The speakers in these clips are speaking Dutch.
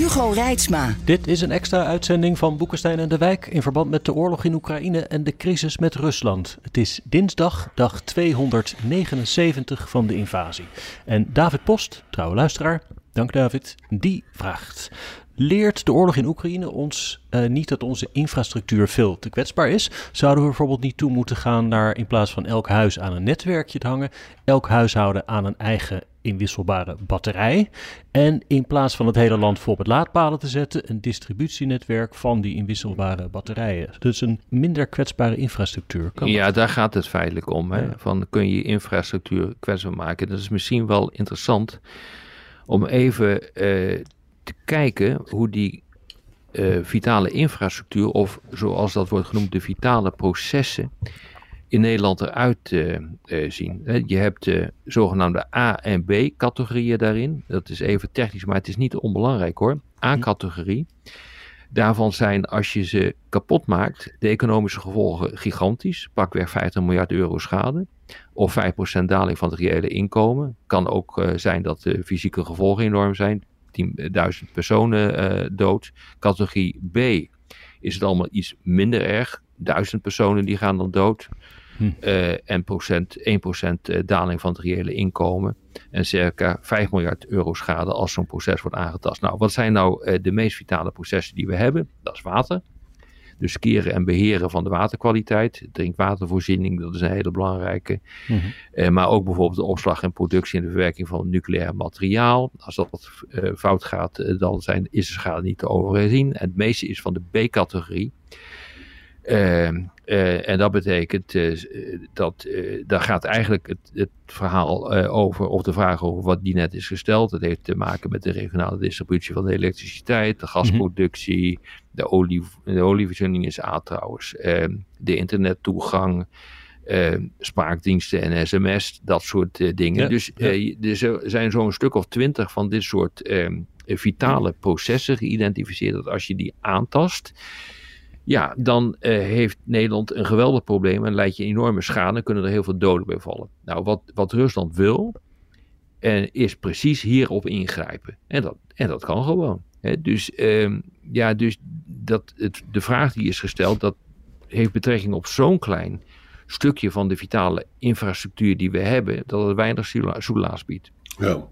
Hugo Reitsma. Dit is een extra uitzending van Boekenstein en de Wijk in verband met de oorlog in Oekraïne en de crisis met Rusland. Het is dinsdag, dag 279 van de invasie. En David Post, trouwe luisteraar, dank David, die vraagt: Leert de oorlog in Oekraïne ons uh, niet dat onze infrastructuur veel te kwetsbaar is? Zouden we bijvoorbeeld niet toe moeten gaan naar in plaats van elk huis aan een netwerkje te hangen, elk huishouden aan een eigen inwisselbare batterij. En in plaats van het hele land vol met laadpalen te zetten, een distributienetwerk van die inwisselbare batterijen. Dus een minder kwetsbare infrastructuur. Kan ja, daar gaat het feitelijk om. Hè? Van kun je infrastructuur kwetsbaar maken? Dat is misschien wel interessant om even uh, te kijken hoe die uh, vitale infrastructuur, of zoals dat wordt genoemd, de vitale processen in Nederland eruit uh, uh, zien. Je hebt de zogenaamde A- en B-categorieën daarin. Dat is even technisch, maar het is niet onbelangrijk hoor. A-categorie. Daarvan zijn, als je ze kapot maakt, de economische gevolgen gigantisch. Pakweg 50 miljard euro schade. Of 5% daling van het reële inkomen. Kan ook uh, zijn dat de fysieke gevolgen enorm zijn. 10.000 personen dood. Categorie B is het allemaal iets minder erg. 1000 personen die gaan dan dood. Hm. Uh, en procent, 1% daling van het reële inkomen. En circa 5 miljard euro schade als zo'n proces wordt aangetast. Nou, wat zijn nou uh, de meest vitale processen die we hebben? Dat is water. Dus keren en beheren van de waterkwaliteit. Drinkwatervoorziening, dat is een hele belangrijke. Mm -hmm. uh, maar ook bijvoorbeeld de opslag en productie en de verwerking van nucleair materiaal. Als dat fout gaat, dan zijn, is de schade niet te overzien. En het meeste is van de B-categorie. Uh, uh, en dat betekent uh, dat daar gaat eigenlijk het, het verhaal over, of de vraag over wat die net is gesteld. Dat heeft te maken met de regionale distributie van de elektriciteit, de gasproductie, mm -hmm. de, olie, de olievoorziening is A trouwens, ehm, de internettoegang, ehm, spraakdiensten en sms, dat soort dingen. Ja, dus ja. er zijn zo'n stuk of twintig van dit soort ehm, vitale processen geïdentificeerd dat als je die aantast ja, dan uh, heeft Nederland een geweldig probleem en leidt je enorme schade. Kunnen er heel veel doden bij vallen. Nou, wat, wat Rusland wil, uh, is precies hierop ingrijpen. En dat, en dat kan gewoon. Hè? Dus, uh, ja, dus dat het, de vraag die is gesteld, dat heeft betrekking op zo'n klein stukje van de vitale infrastructuur die we hebben, dat het weinig soelaas biedt. Ja,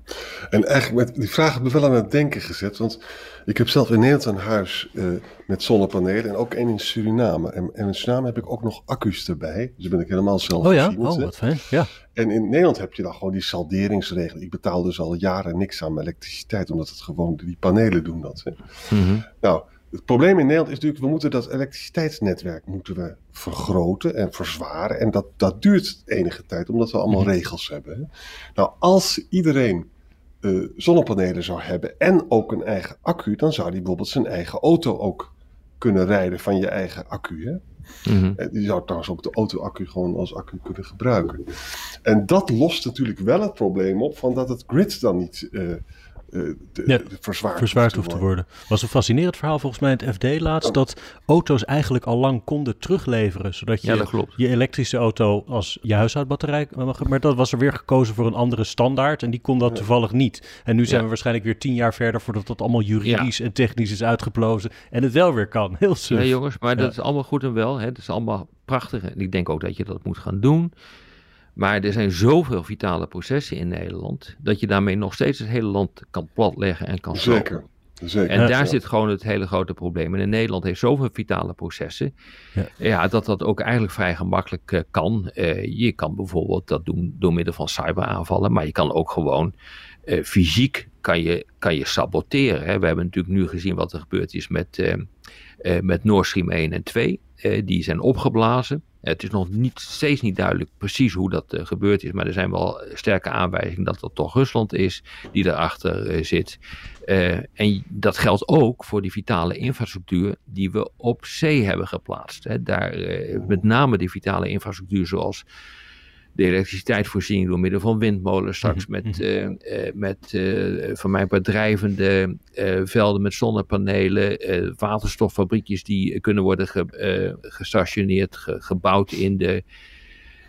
en eigenlijk met die vraag hebben we wel aan het denken gezet. Want ik heb zelf in Nederland een huis uh, met zonnepanelen en ook één in Suriname. En, en, in Suriname heb ik ook nog accu's erbij. Dus ben ik helemaal zelf. Oh ja, oh, wat fijn. Ja. En in Nederland heb je dan gewoon die salderingsregel. Ik betaal dus al jaren niks aan mijn elektriciteit, omdat het gewoon, die panelen doen dat. Hè. Mm -hmm. Nou, het probleem in Nederland is natuurlijk, we moeten dat elektriciteitsnetwerk moeten we vergroten en verzwaren. En dat, dat duurt enige tijd, omdat we allemaal regels hebben. Hè. Nou, als iedereen uh, zonnepanelen zou hebben en ook een eigen accu, dan zou die bijvoorbeeld zijn eigen auto ook kunnen rijden van je eigen accu. Hè? Die zou trouwens ook de auto-accu gewoon als accu kunnen gebruiken. En dat lost natuurlijk wel het probleem op van dat het grid dan niet uh, uh, ja, de verzwaard, verzwaard hoeft te worden. was een fascinerend verhaal volgens mij in het FD laatst... dat auto's eigenlijk al lang konden terugleveren... zodat je ja, je elektrische auto als je huishoudbatterij... maar dat was er weer gekozen voor een andere standaard... en die kon dat ja. toevallig niet. En nu zijn we waarschijnlijk weer tien jaar verder... voordat dat allemaal juridisch en technisch is uitgeplozen... en het wel weer kan. Heel suf. Nee jongens, maar dat is allemaal goed en wel. Hè? Dat is allemaal prachtig. En ik denk ook dat je dat moet gaan doen... Maar er zijn zoveel vitale processen in Nederland dat je daarmee nog steeds het hele land kan platleggen en kan Zeker. Zeker. En daar zit gewoon het hele grote probleem. En in Nederland heeft zoveel vitale processen. Ja. ja dat dat ook eigenlijk vrij gemakkelijk uh, kan. Uh, je kan bijvoorbeeld dat doen door middel van cyberaanvallen. Maar je kan ook gewoon uh, fysiek kan je, kan je saboteren. Hè. We hebben natuurlijk nu gezien wat er gebeurd is met, met Nord Stream 1 en 2. die zijn opgeblazen. Het is nog niet, steeds niet duidelijk precies hoe dat uh, gebeurd is, maar er zijn wel sterke aanwijzingen dat het toch Rusland is die erachter uh, zit. Uh, en dat geldt ook voor die vitale infrastructuur die we op zee hebben geplaatst. Hè. Daar, met name die vitale infrastructuur zoals de elektriciteitsvoorziening door middel van windmolens, straks mhm. met, uh, met uh, van mijn bedrijvende velden met zonnepanelen, waterstoffabriekjes die kunnen worden ge, gestationeerd, ge, gebouwd in de,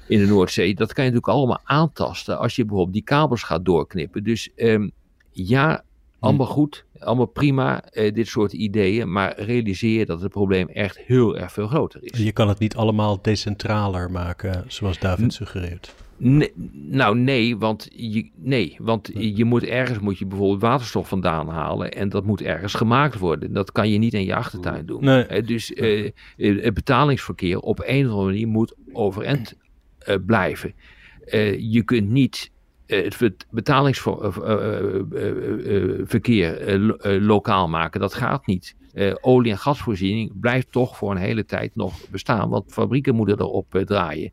in de Noordzee. Dat kan je natuurlijk allemaal aantasten als je bijvoorbeeld die kabels gaat doorknippen. Dus um, ja, allemaal goed, allemaal prima, eh, dit soort ideeën, maar realiseer dat het probleem echt heel erg veel groter is. Je kan het niet allemaal decentraler maken, zoals David suggereert. Nee, nou nee, want, je, nee, want je moet ergens moet je bijvoorbeeld waterstof vandaan halen en dat moet ergens gemaakt worden. Dat kan je niet in je achtertuin doen. Nee. dus uh, het betalingsverkeer op een of andere manier moet overeind uh, blijven. Uh, je kunt niet het betalingsverkeer lokaal maken. Dat gaat niet. olie- en gasvoorziening blijft toch voor een hele tijd nog bestaan, want fabrieken moeten erop draaien.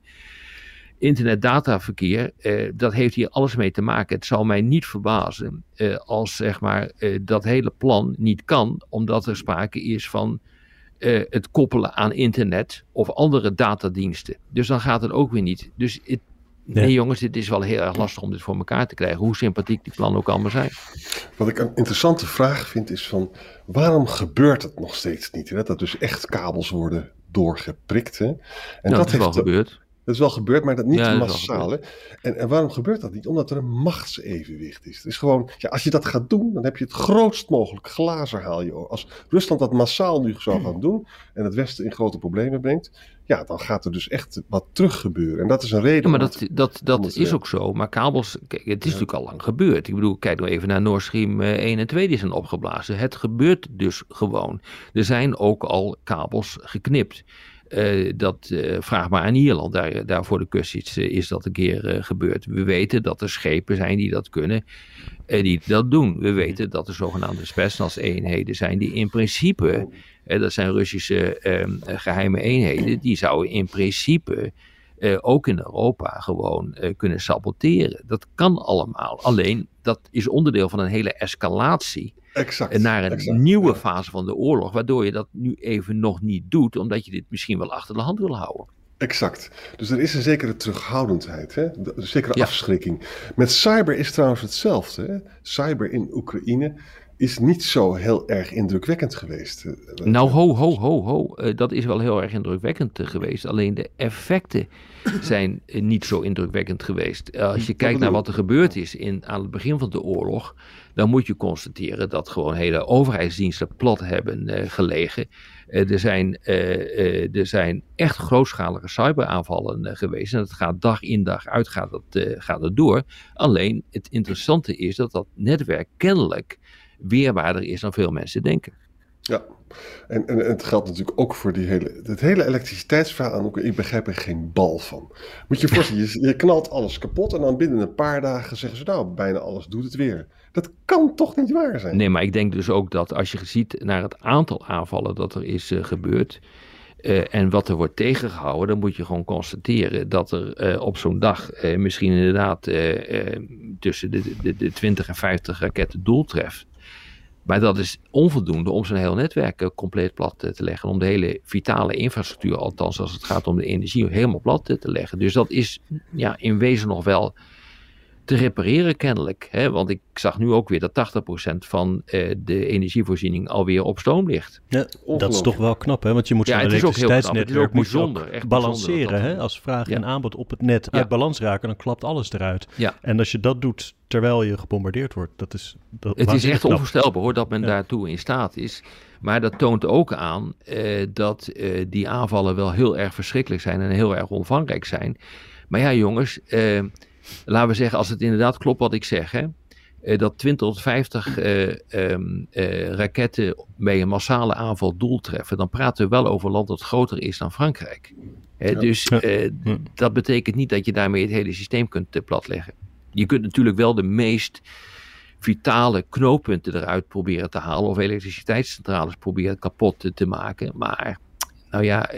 Internet-dataverkeer, dat heeft hier alles mee te maken. Het zal mij niet verbazen als zeg maar, dat hele plan niet kan, omdat er sprake is van het koppelen aan internet of andere datadiensten. Dus dan gaat het ook weer niet. Dus het, Nee, jongens, dit is wel heel erg lastig om dit voor elkaar te krijgen. Hoe sympathiek die plannen ook allemaal zijn. Wat ik een interessante vraag vind is van... waarom gebeurt het nog steeds niet? Hè? Dat dus echt kabels worden doorgeprikt. Hè? En nou, dat, is wel gebeurd. Dat is wel gebeurd, maar dat niet ja, massaal. En, en waarom gebeurt dat niet? Omdat er een machtsevenwicht is. Het is gewoon, ja, als je dat gaat doen, dan heb je het grootst mogelijk glazen haal je. Als Rusland dat massaal nu zou gaan doen en het Westen in grote problemen brengt, ja, dan gaat er dus echt wat terug gebeuren. En dat is een reden. Ja, maar dat, dat, dat is ook zo. Maar kabels, kijk, het is natuurlijk al lang gebeurd. Ik bedoel, kijk nou even naar Nord Stream 1 eh, en 2 die zijn opgeblazen. Het gebeurt dus gewoon. Er zijn ook al kabels geknipt. Uh, dat uh, vraag maar aan Ierland. Daar, voor de kust is, is dat een keer gebeurd. We weten dat er schepen zijn die dat kunnen en die dat doen. We weten dat er zogenaamde Spetsnaz eenheden zijn die in principe uh, dat zijn Russische ehm, geheime eenheden, die zouden in principe uh, ook in Europa gewoon uh, kunnen saboteren. Dat kan allemaal. Alleen dat is onderdeel van een hele escalatie. Exact, naar een nieuwe fase van de oorlog, waardoor je dat nu even nog niet doet, omdat je dit misschien wel achter de hand wil houden. Exact. Dus er is een zekere terughoudendheid, hè? een zekere afschrikking. Met cyber is trouwens hetzelfde. Hè? Cyber in Oekraïne is niet zo heel erg indrukwekkend geweest. Eh, nou, ho, ho, ho, ho. Uh, dat is wel heel erg indrukwekkend uh, geweest. Alleen de effecten zijn niet zo indrukwekkend geweest. als je kijkt naar wat er gebeurd is in, aan het begin van de oorlog, dan moet je constateren dat gewoon hele overheidsdiensten plat hebben gelegen. er, zijn, er zijn echt grootschalige cyberaanvallen geweest. En dat gaat dag in dag uit, gaat dat, gaat het door. Alleen het interessante is dat dat netwerk kennelijk weerbaarder is dan veel mensen denken. Ja, en, en, het geldt natuurlijk ook voor die hele, het hele elektriciteitsverhaal. Ik begrijp er geen bal van. Moet je je voorstellen, je, je, knalt alles kapot en dan binnen een paar dagen zeggen ze nou, bijna alles doet het weer. Dat kan toch niet waar zijn? Nee, maar ik denk dus ook dat als je ziet naar het aantal aanvallen dat er is uh, gebeurd... Uh, en wat er wordt tegengehouden, dan moet je gewoon constateren dat er uh, op zo'n dag misschien inderdaad tussen de, de, de 20 en 50 raketten doeltreft. Maar dat is onvoldoende om zijn hele netwerk eh, compleet plat te leggen. Om de hele vitale infrastructuur, althans als het gaat om de energie, helemaal plat te leggen. Dus dat is ja, in wezen nog wel te repareren kennelijk. Hè? Want ik zag nu ook weer dat 80% van uh, de energievoorziening alweer op stoom ligt. Ja, dat is toch wel knap, hè? Want je moet zo'n ja, elektriciteitsnetwerk moet bijzonder, echt balanceren. Hè? Als vraag en aanbod op het net uit balans raken, dan klapt alles eruit. Ja. En als je dat doet terwijl je gebombardeerd wordt, dat is... Dat het is echt knap. onvoorstelbaar hoor, dat men daartoe in staat is. Maar dat toont ook aan uh, dat uh, die aanvallen wel heel erg verschrikkelijk zijn en heel erg omvangrijk zijn. Maar ja, jongens, laten we zeggen, als het inderdaad klopt wat ik zeg, hè, eh, dat 20 tot 50 uh, um, uh, raketten bij een massale aanval doel treffen, dan praten we wel over een land dat groter is dan Frankrijk. Hè, ja. Dus uh, ja. dat betekent niet dat je daarmee het hele systeem kunt platleggen. Je kunt natuurlijk wel de meest vitale knooppunten eruit proberen te halen, of elektriciteitscentrales proberen kapot te, te maken, maar nou ja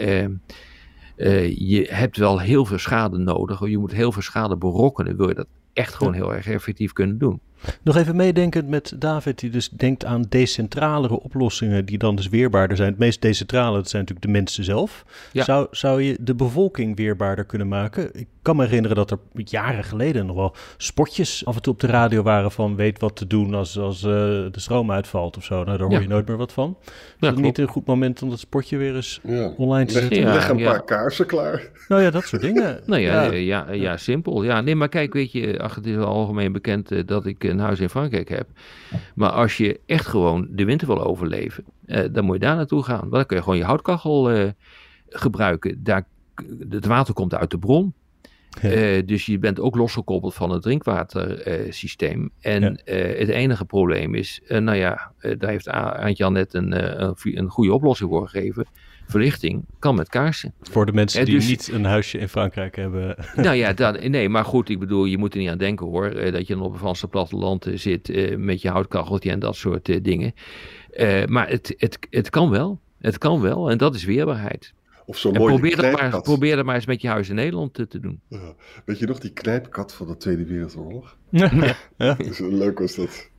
je hebt wel heel veel schade nodig. Je moet heel veel schade berokkenen. Wil je dat echt gewoon heel erg effectief kunnen doen. Nog even meedenkend met David, die dus denkt aan decentralere oplossingen die dan dus weerbaarder zijn. Het meest decentrale, dat zijn natuurlijk de mensen zelf. Zou, zou je de bevolking weerbaarder kunnen maken? Ik kan me herinneren dat er jaren geleden nog wel spotjes af en toe op de radio waren van weet wat te doen als, als uh, de stroom uitvalt of zo. Nou, daar hoor je nooit meer wat van. Is het niet een goed moment om dat spotje weer eens online te zetten? Leg, leg een paar kaarsen klaar. Nou ja, dat soort dingen. nou ja, ja. Ja, simpel. Ja, nee, maar kijk, weet je, ach, het is algemeen bekend uh, dat ik een huis in Frankrijk heb. Maar als je echt gewoon de winter wil overleven, uh, dan moet je daar naartoe gaan. Want dan kun je gewoon je houtkachel uh, gebruiken. Daar, het water komt uit de bron. Ja. Uh, dus je bent ook losgekoppeld van het drinkwatersysteem. en het enige probleem is, nou ja, daar heeft Aantje net een, een, een goede oplossing voor gegeven verlichting kan met kaarsen. Voor de mensen die dus- niet een huisje in Frankrijk hebben. Nou ja, dat, nee, maar goed, ik bedoel, je moet er niet aan denken hoor. Eh, dat je dan op een Franse platteland eh, zit met je houtkacheltje en dat soort dingen. maar het, het, het kan wel. Het kan wel en dat is weerbaarheid. Of zo mooi probeer, dat maar, probeer dat maar eens met je huis in Nederland te, te doen. Ja. Weet je nog die knijpkat van de Tweede Wereldoorlog? Ja. ja. leuk was dat.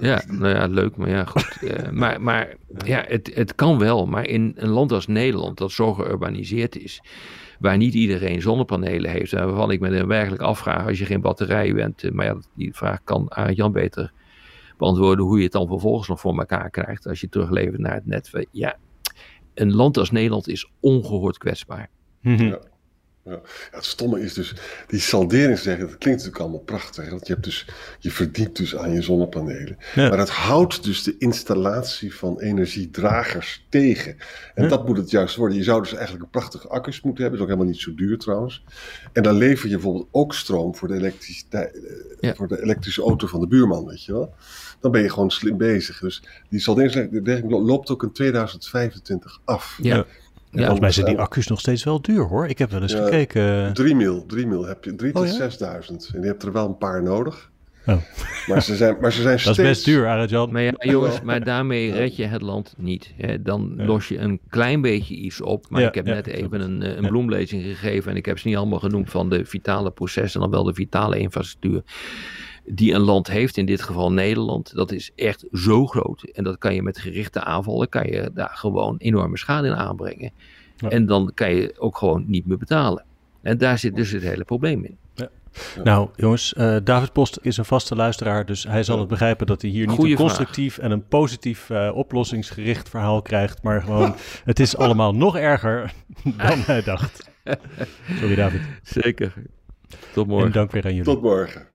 Ja, nou ja, leuk, maar ja, goed. Uh, maar maar ja, het, het kan wel. Maar in een land als Nederland, dat zo geurbaniseerd is, waar niet iedereen zonnepanelen heeft, en waarvan ik me werkelijk afvraag, als je geen batterij bent, uh, maar ja, die vraag kan Jan beter beantwoorden, hoe je het dan vervolgens nog voor elkaar krijgt als je teruglevert naar het net. Ja, een land als Nederland is ongehoord kwetsbaar. Ja. Ja. het stomme is dus, die salderingsregeling, dat klinkt natuurlijk allemaal prachtig. Want je, hebt dus, je verdient dus aan je zonnepanelen. Maar dat houdt dus de installatie van energiedragers tegen. En dat moet het juist worden. Je zou dus eigenlijk een prachtige accu's moeten hebben. Dat is ook helemaal niet zo duur trouwens. En dan lever je bijvoorbeeld ook stroom voor de, elektriciteit, eh, voor de elektrische auto van de buurman, weet je wel. Dan ben je gewoon slim bezig. Dus die salderingsregeling loopt ook in 2025 af. Ja. Ja, volgens mij zijn die accu's nog steeds wel duur hoor. Ik heb wel eens gekeken. 3 mil, 3 mil heb je, 3 tot oh, 6000. En je hebt er wel een paar nodig. Oh. Maar, ze zijn, maar ze zijn steeds... Dat is best duur, Arjan. Maar ja, jongens, maar daarmee red je het land niet. Hè. Dan los je een klein beetje iets op. Maar ik heb net even een, eh, een bloemlezing gegeven. En ik heb ze niet allemaal genoemd van de vitale processen. En dan wel de vitale infrastructuur die een land heeft, in dit geval Nederland, dat is echt zo groot. En dat kan je met gerichte aanvallen, kan je daar gewoon enorme schade in aanbrengen. En dan kan je ook gewoon niet meer betalen. En daar zit dus het hele probleem in. Ja. Nou, jongens, uh, David Post is een vaste luisteraar, dus hij zal het begrijpen dat hij hier niet een constructief en een positief uh, oplossingsgericht verhaal krijgt, maar gewoon, het is allemaal nog erger dan hij dacht. Sorry, David. Zeker. Tot morgen. En dank weer aan jullie. Tot morgen.